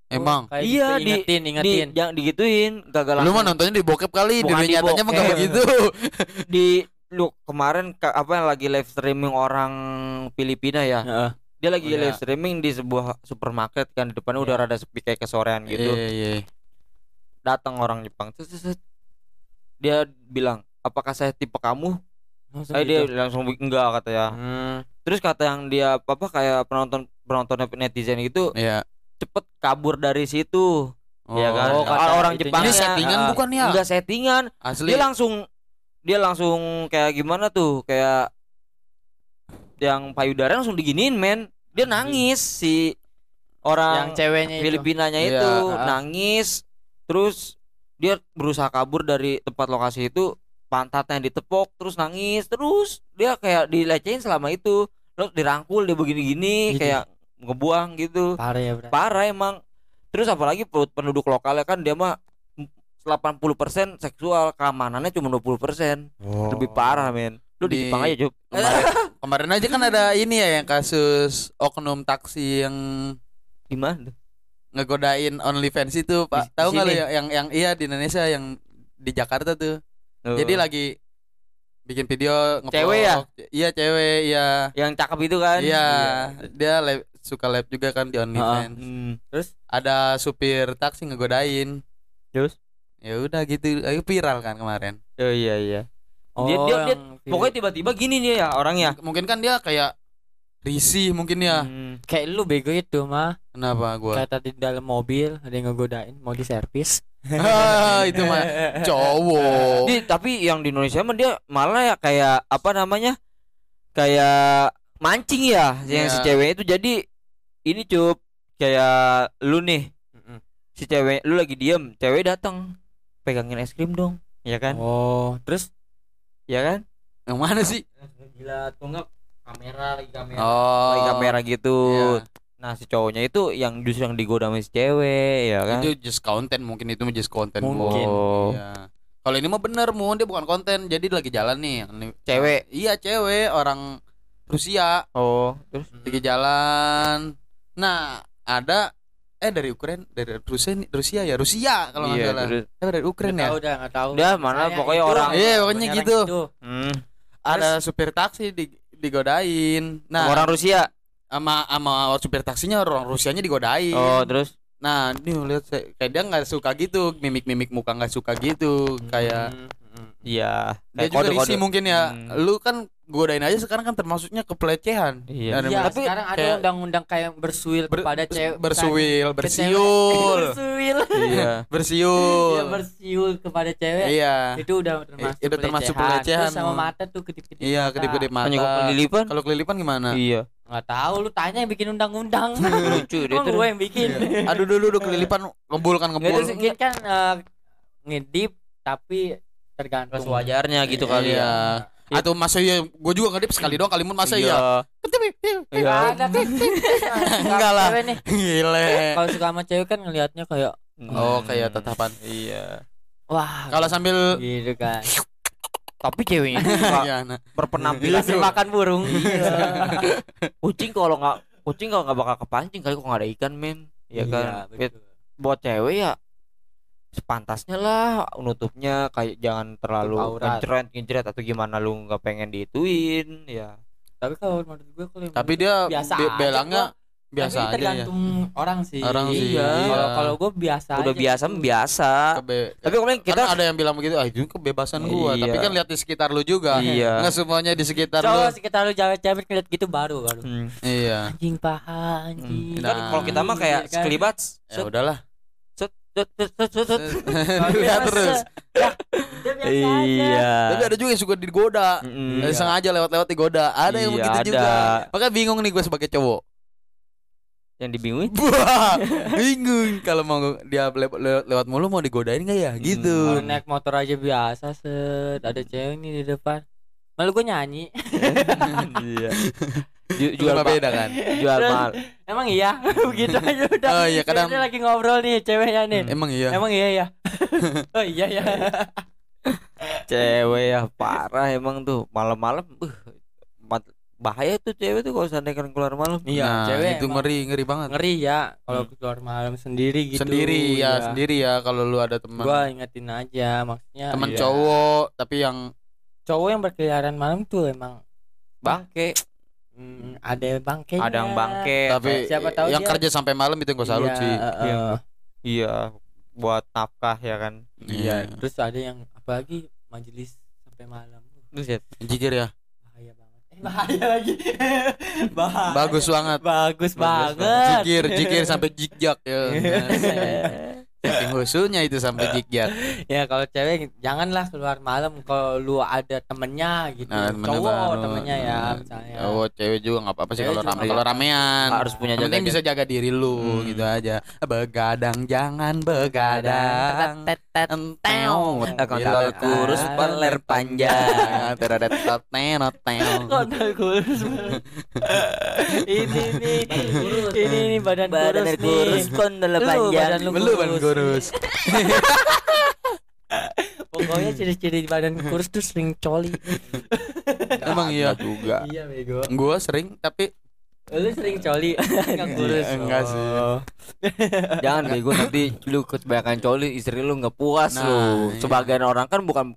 emang Kayak Iya, gitu, di- ingetin, Di, yang digituin, kagak lu mah nontonnya di bokep kali, di Bukan dunia di nyatanya mah gak bokep. begitu. di lu kemarin ka- apa yang lagi live streaming orang Filipina ya Heeh. dia lagi Oh, iya. live streaming di sebuah supermarket kan di depannya udah Iya. rada sepi kayak kesorean gitu Iya, iya. datang orang Jepang set. dia bilang apakah saya tipe kamu Langsung eh dia gitu. langsung enggak kata ya Hmm. terus kata yang dia apa kayak penonton penonton netizen gitu Iya. cepet kabur dari situ ya kan Oh, kata orang. Jepang Ini settingan Ah, bukan ya? enggak settingan Asli. dia langsung dia langsung kayak gimana tuh kayak yang payudara langsung diginiin men dia Anjing. nangis si orang yang ceweknya itu. Filipinanya Iya, itu ah. nangis terus dia berusaha kabur dari tempat lokasi itu pantatnya ditepok terus nangis terus dia kayak dilecehin selama itu terus dirangkul dia begini-gini Gitu. kayak ngebuang gitu Parah ya, Bro. parah emang terus apalagi pe- penduduk lokalnya kan dia mah 80% seksual keamanannya cuma 20% lebih parah men lu di, Di- Jepang aja Jup Kemarin, kemarin aja kan ada ini ya yang kasus oknum taksi yang gimana ngegodain OnlyFans itu, Pak. di Tahu nggak lu ya yang yang iya di Indonesia yang di Jakarta tuh. Jadi lagi bikin video ngeplok. Cewek ya? Iya, cewek, iya. yang cakep itu kan Iya, dia live, suka live juga kan di OnlyFans. Hmm. Terus Ada supir taksi ngegodain. Terus? Ya udah gitu, ayo viral kan kemarin. oh iya iya oh, Dia- dia- dia- pokoknya tiba-tiba gini nih ya orangnya Mungkin kan dia kayak risih mungkin ya. Hmm. kayak lu bego itu mah. Kenapa gua? Kayak tadi di dalam mobil ada yang ngegodain mau diservis. Ah, itu mah cowok. Di- tapi yang di Indonesia mah dia malah ya kayak apa namanya kayak mancing ya yang si Iya. cewek itu jadi ini cup kayak lu nih si cewek lu lagi diem cewek datang pegangin es krim dong ya kan Oh, terus ya kan Yang mana sih? gila tunggak kamera lagi kamera Oh. lagi kamera gitu Iya. nah si cowoknya itu yang justru yang digoda sama si cewek ya kan Itu just konten mungkin itu mah just konten Mungkin. Oh. Iya. Kalau ini mah bener mun dia bukan konten, jadi lagi jalan nih. Cewek. Iya, cewek orang Rusia oh terus lagi jalan. Nah, ada eh dari Ukraina, dari Rusia Rusia ya, Rusia kalau nggak iya salah. Eh dari Ukraina ya. Nggak tahu dah, nggak tahu. Udah, mana Saya pokoknya itu, orang- Iya, pokoknya gitu. hmm. Ada supir taksi di digodain. Nah, Sama orang Rusia sama sama supir taksinya orang Rusianya digodain. oh terus Nah, nih lihat kayak dia nggak suka gitu, mimik-mimik muka nggak suka gitu, kayak Hmm, hmm. Iya dia kayak juga kode-kode. risih mungkin ya. Hmm. Lu kan godain aja sekarang kan termasuknya kepelecehan. Iya. Dan Iya, tapi sekarang ada undang-undang kayak bersuil ber- kepada cewek bersuil, bersiul. bersuil. iya bersiul. Iya, bersiul kepada cewek. Iya. Itu udah termasuk itu termasuk pelecehan, Terus sama mata tuh kedip-kedip. Iya, kedip-kedip mata. Penyokap kelilipan Kalau kelilipan gimana? iya Nggak tahu lu tanya yang bikin undang-undang. lucu dia Emang tuh gue yang bikin. Aduh dulu dulu kelilipan ngebul kan Ya, ngebul. mungkin kan eh, ngedip tapi tergantung sewajarnya gitu Iya. kali ya Atau masa iya gue juga ngedip sekali doang kali mun masa iya. Iya. Nggak ada kan Enggak lah. Gile. Kalau suka sama cewek kan ngelihatnya kayak Oh, kayak Hmm. tatapan. Iya. wah Kalau sambil gitu kan. Tapi ceweknya Iya, nah. berpenampilan Hasil makan burung. Iya. kucing kalau nggak kucing kalau nggak bakal kepancing kali kok nggak ada ikan men ya kan Iya, Wait, betul. buat cewek ya sepantasnya lah nutupnya kayak jangan terlalu ngejret ngejret atau gimana lu nggak pengen diituin ya Tapi kalau menurut gue kalau yang Tapi dia gue biasa be- belangnya biasa Tapi aja ya. tergantung orang sih. Orang sih, Iya. Kalau iya. kalau gue biasa udah aja biasa gitu. biasa Kebe- tapi kalau kita kita ada yang bilang begitu, ah itu kebebasan gua. Iya. Tapi kan lihat di sekitar lu juga. Iya. Nggak semuanya di sekitar lu. Cowok sekitar lu cewek-cewek ngeliat gitu baru baru. Hmm. Iya. Anjing paha anjing. Nah. kan kalau kita mah kayak Iya kan? sekelibat Ya udahlah. Lihat terus. Iya Tapi ada juga yang suka digoda. Eh, Sengaja lewat-lewat digoda. Ada yang Iya, begitu ada. juga. Makanya bingung nih gue sebagai cowok. yang dibingungin Wah, bingung kalau mau dia le- le- lewat mulu mau digodain nggak ya? Gitu. Kalau naik motor aja biasa set ada cewek nih di depan. Malu gue nyanyi. iya Jual jual ma- beda kan? jual mal Emang iya begitu aja udah. Oh iya kadang Dia lagi ngobrol nih ceweknya nih. emang iya. Emang iya ya. oh iya ya. cewek ya parah emang tuh malam-malam uh, bahaya tuh cewek tuh kalau seandainya kan keluar malam Iya, Nah, cewek itu emang ngeri ngeri banget. ngeri ya kalau Hmm. keluar malam sendiri gitu. sendiri ya, Iya. sendiri ya kalau lu ada teman Gua ingetin aja maksudnya teman iya. cowok tapi yang cowok yang berkeliaran malam tuh emang bangke mm, ada bangkainya. ada yang bangke tapi siapa tahu yang dia- kerja sampai malam itu gue salut Iya, sih. eh. Iya. iya buat nafkah ya kan Iya, terus ada yang apalagi majelis sampai malam. Buset. Jikir ya. Bahaya banget. Eh, bahaya lagi. bahaya. Bagus banget. Bagus, Bagus banget. Jikir, jikir sampai jigjak ya. Saking khususnya itu sampai jigjak. ya kalau cewek janganlah keluar malam kalau lu ada temennya gitu. Nah, temennya Cowok baru. temennya ya Nah, misalnya. Oh, cewek juga nggak apa-apa sih kalau rame kalau ramean. harus punya Yang penting jaga bisa jaga diri lu Hmm. gitu aja. Begadang jangan begadang. Kontol Bila kurus, peler panjang. Teredet tenot. Kontol kurus. ini nih. Ini nih badan, badan kurus, kurus nih. kondol Lu, panjang badan lu Lu ban kurus. Pokoknya ciri-ciri badan kurus tuh sering coli. Emang iya. juga iya bego. Gua sering tapi Lu sering coli enggak kurus. Iya, enggak sih. Oh. jangan bego nanti lu kebanyakan coli istri lu nggak puas Nah, lu iya. sebagian orang kan bukan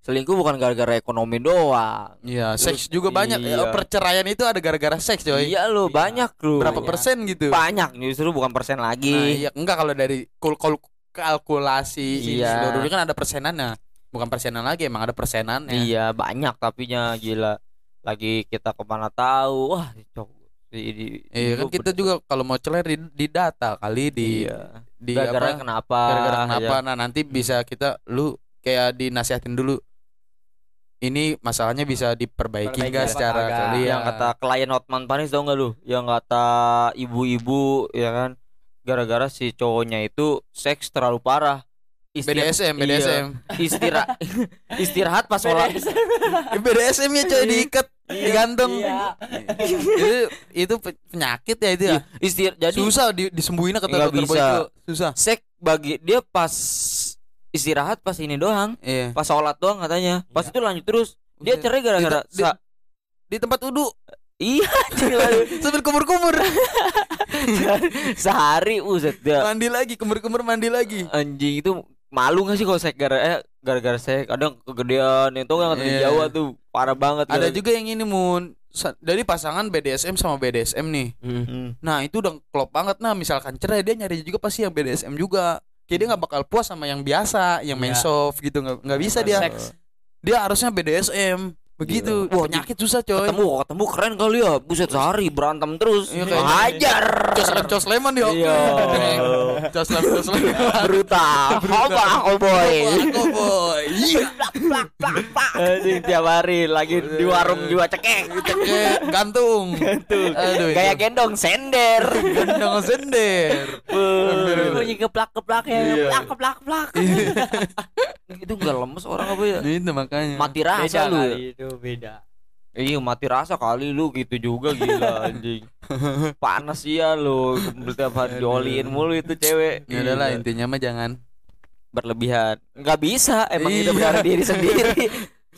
selingkuh bukan gara-gara ekonomi doang Iya, seks juga banyak. iya. Eh, Perceraian itu ada gara-gara seks, coy. iya lu Iya. banyak lu Berapa banyak. persen gitu? banyak justru bukan persen Nah, lagi iya, enggak kalau dari kul kul- kalkulasi Iya. seluruhnya kan ada persenannya. Bukan persenan lagi, emang ada persenannya. iya banyak tapinya gila lagi kita ke mana tahu wah cok di, di, Iya kan kita bener- juga kalau mau celer di, di data kali di iya. di gara-gara apa? kenapa Gara-gara kenapa? ya. Nah, nanti bisa kita lu kayak dinasihatin dulu. Ini masalahnya bisa diperbaiki Perbaiki enggak apa secara kali yang kata klien Hotman Paris tau gak lu yang kata ibu-ibu ya kan gara-gara si cowoknya itu seks terlalu parah Istir- BDSM, iya. BDSM. istirahat istirahat pas sholat BDSM ya coy diikat, digantung. Iya. itu itu pe- penyakit ya itu ya. Iya, istir jadi susah di, disembuhin kata Nggak dokter Boy bisa. itu susah. seks bagi dia pas istirahat pas ini doang Iya. pas sholat doang katanya pas Iya. itu lanjut terus dia cerai gara-gara Di- di- tempat wudhu iya sambil kumur-kumur sehari uset dia mandi lagi kumur-kumur mandi lagi. anjing itu malu gak sih kalau seks gara eh gara-gara seks kadang kegedean itu kan kata di. Jawa tuh parah banget Ada gara- juga yang ini mun dari pasangan BDSM sama BDSM nih. Hmm. Nah itu udah klop banget nah misalkan cerai dia nyari juga pasti yang BDSM juga. Kayak dia nggak bakal puas sama yang biasa, yang main Iya. soft gitu nggak nggak bisa dia. Seks. Dia harusnya BDSM begitu. Wah, penyakit susah coy. ketemu ketemu keren kali ya buset sehari berantem terus Iya, hajar Cos lem cos lemon dia. Iya. Cos lem cos lemon. brutal apa aku boy Aku boy. Iya. anjing tiap hari lagi di warung juga cekek Cekek gantung. Aduh. gaya gendong sender gendong sender. Bunyi keplak-keplak ya, Iya. keplak keplak keplak. itu nggak lemes orang apa ya itu makanya mati rasa lu beda. iya mati rasa kali lu gitu juga gila anjing panas ya lu setiap hari dioliin mulu itu cewek ya udahlah Gila. intinya mah jangan berlebihan nggak bisa emang Iya. hidup dari diri sendiri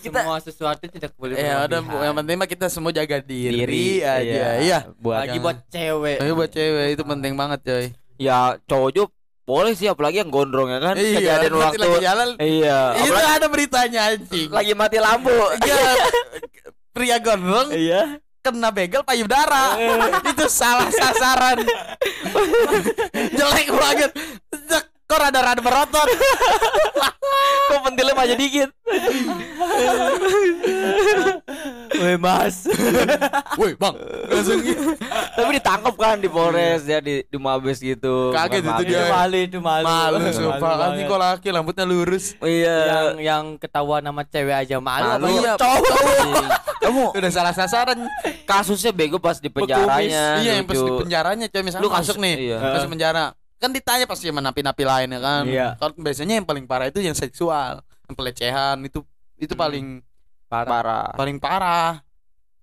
kita Semua sesuatu tidak boleh ya udah berlebihan. yang penting mah kita semua jaga diri, diri aja iya buat Lagi buat cewek. tapi buat cewek itu penting banget coy ya cowok juga boleh sih apalagi yang gondrong ya kan? Iya kejadian waktu. lagi jalan. Iya itu apalagi ada beritanya anjing. lagi mati lampu. Iya, pria gondrong iya. kena begal payudara. Itu salah sasaran. Jelek banget. Kok rada-rada berotot kok pentilnya maju dikit Weh mas. woi bang langsung tapi ditangkap kan di Polres ya di di Mabes gitu Kaget itu dia. itu malu itu malu. malu sumpah kan kok laki rambutnya lurus iya yang yang ketahuan nama cewek aja malu. Malu, iya. cowok. kamu udah salah sasaran kasusnya bego pas di penjaranya iya yang pas di penjaranya coy misalnya Lu masuk kasus- nih iya. masuk penjara kan ditanya pasti sama napi-napi lain ya kan Iya. kalau biasanya yang paling parah itu yang seksual yang pelecehan itu itu Hmm. paling parah. Paling parah.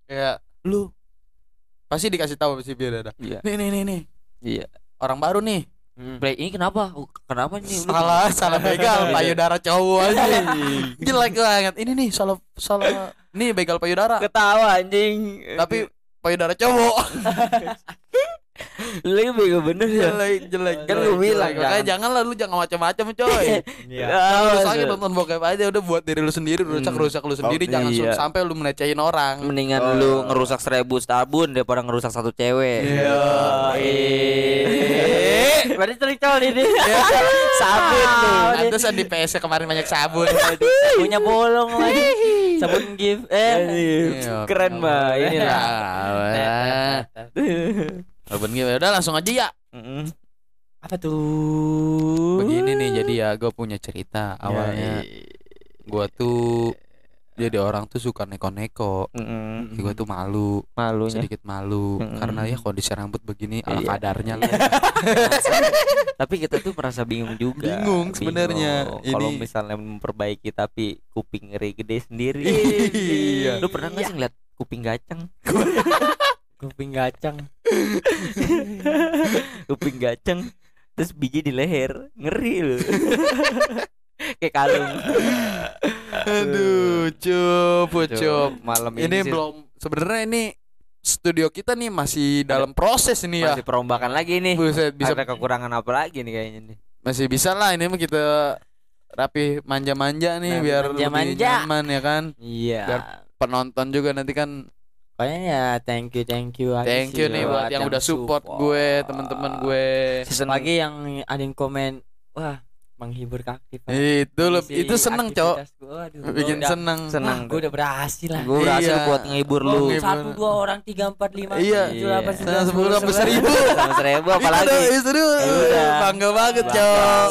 Kayak lu pasti dikasih tahu sih biar ada iya. Nih nih nih nih. Iya. Orang baru nih. Play ini kenapa? Oh, kenapa nih? Lu- salah salah begal payudara cowok aja jelek banget. Ini nih salah salah. Nih begal payudara. Ketawa anjing. Tapi payudara cowok lu bego bener ya jelek jelek Kan gua bilang, jelek. makanya jangan. jangan lah lu jangan macam-macam coy Iya. Lu Ah, se- nonton bokep aja udah buat diri lu sendiri rusak rusak lu sendiri Oh, jangan iya. sampai lu melecehin orang mendingan Oh. lu ngerusak seribu sabun daripada ngerusak satu cewek Iya. Berarti terik cowok ini. sabun lu Pantes di PS kemarin banyak sabun Punya bolong lagi. Sabun gift. Eh. Iya. keren mbak ini lah Sabun gitu udah langsung aja ya Mm-mm. Apa tuh? begini nih jadi ya gue punya cerita awalnya gue tuh jadi orang tuh suka neko-neko Mm-mm. gue tuh malu malunya sedikit malu Mm-mm. karena ya kondisi rambut begini ala Iya. kadarnya lah tapi kita tuh merasa bingung juga Bingung sebenarnya. Kalau Ini- misalnya memperbaiki tapi kuping ngeri gede sendiri Iya. lu pernah nggak sih ngeliat kuping gacang Kuping gacang. kuping gacang terus biji di leher. Ngeri lu. Kayak kalung. Aduh cup cup. Malam ini, ini sih. belum sebenarnya ini studio kita nih masih dalam proses ini ya. Masih perombakan lagi nih. Buset, bisa ada kekurangan apa lagi nih kayaknya nih? Masih bisa lah ini mah kita rapi manja-manja nih Rapi biar lebih manja-manja. nyaman ya kan. Iya. Biar penonton juga nanti kan Pokoknya ya thank you thank you. Thank you nih buat yang udah support gue teman-teman gue. Season Lagi yang ada yang komen wah menghibur kaki Pak. itu lo itu seneng cok bikin udah- seneng. Seneng. Gue udah berhasil lah. gue berhasil Iya. buat ngehibur lu. Satu dua orang tiga empat lima Iya. tujuh delapan sembilan Sepuluh sampai seribu. seribu apalagi. Itu Udah. bangga banget cok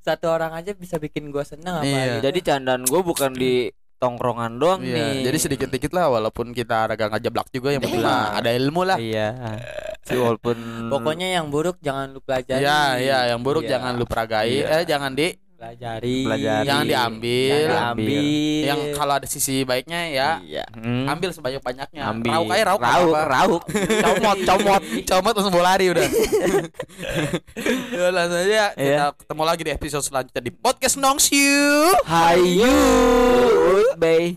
Satu orang aja bisa bikin gua seneng apa Iya. jadi candaan gue bukan di tongkrongan doang Iya, nih jadi sedikit-dikit lah walaupun kita agak ngejeblak juga yang penting mah ada ilmu lah. iya si walaupun Pokoknya yang buruk jangan lu pelajari. Iya, iya, yang buruk Iya. jangan lu peragai, Iya. eh jangan di pelajari. Pelajari. jangan diambil. Ambil. diambil. yang kalau ada sisi baiknya ya Iya. Hmm. ambil sebanyak-banyaknya. ambil Rauk aja rauk. rauk apa-apa. rauk comot, comot, comot langsung bola lari udah. ya, langsung aja kita Iya. ketemu lagi di episode selanjutnya di podcast Nongsiu. hayu bay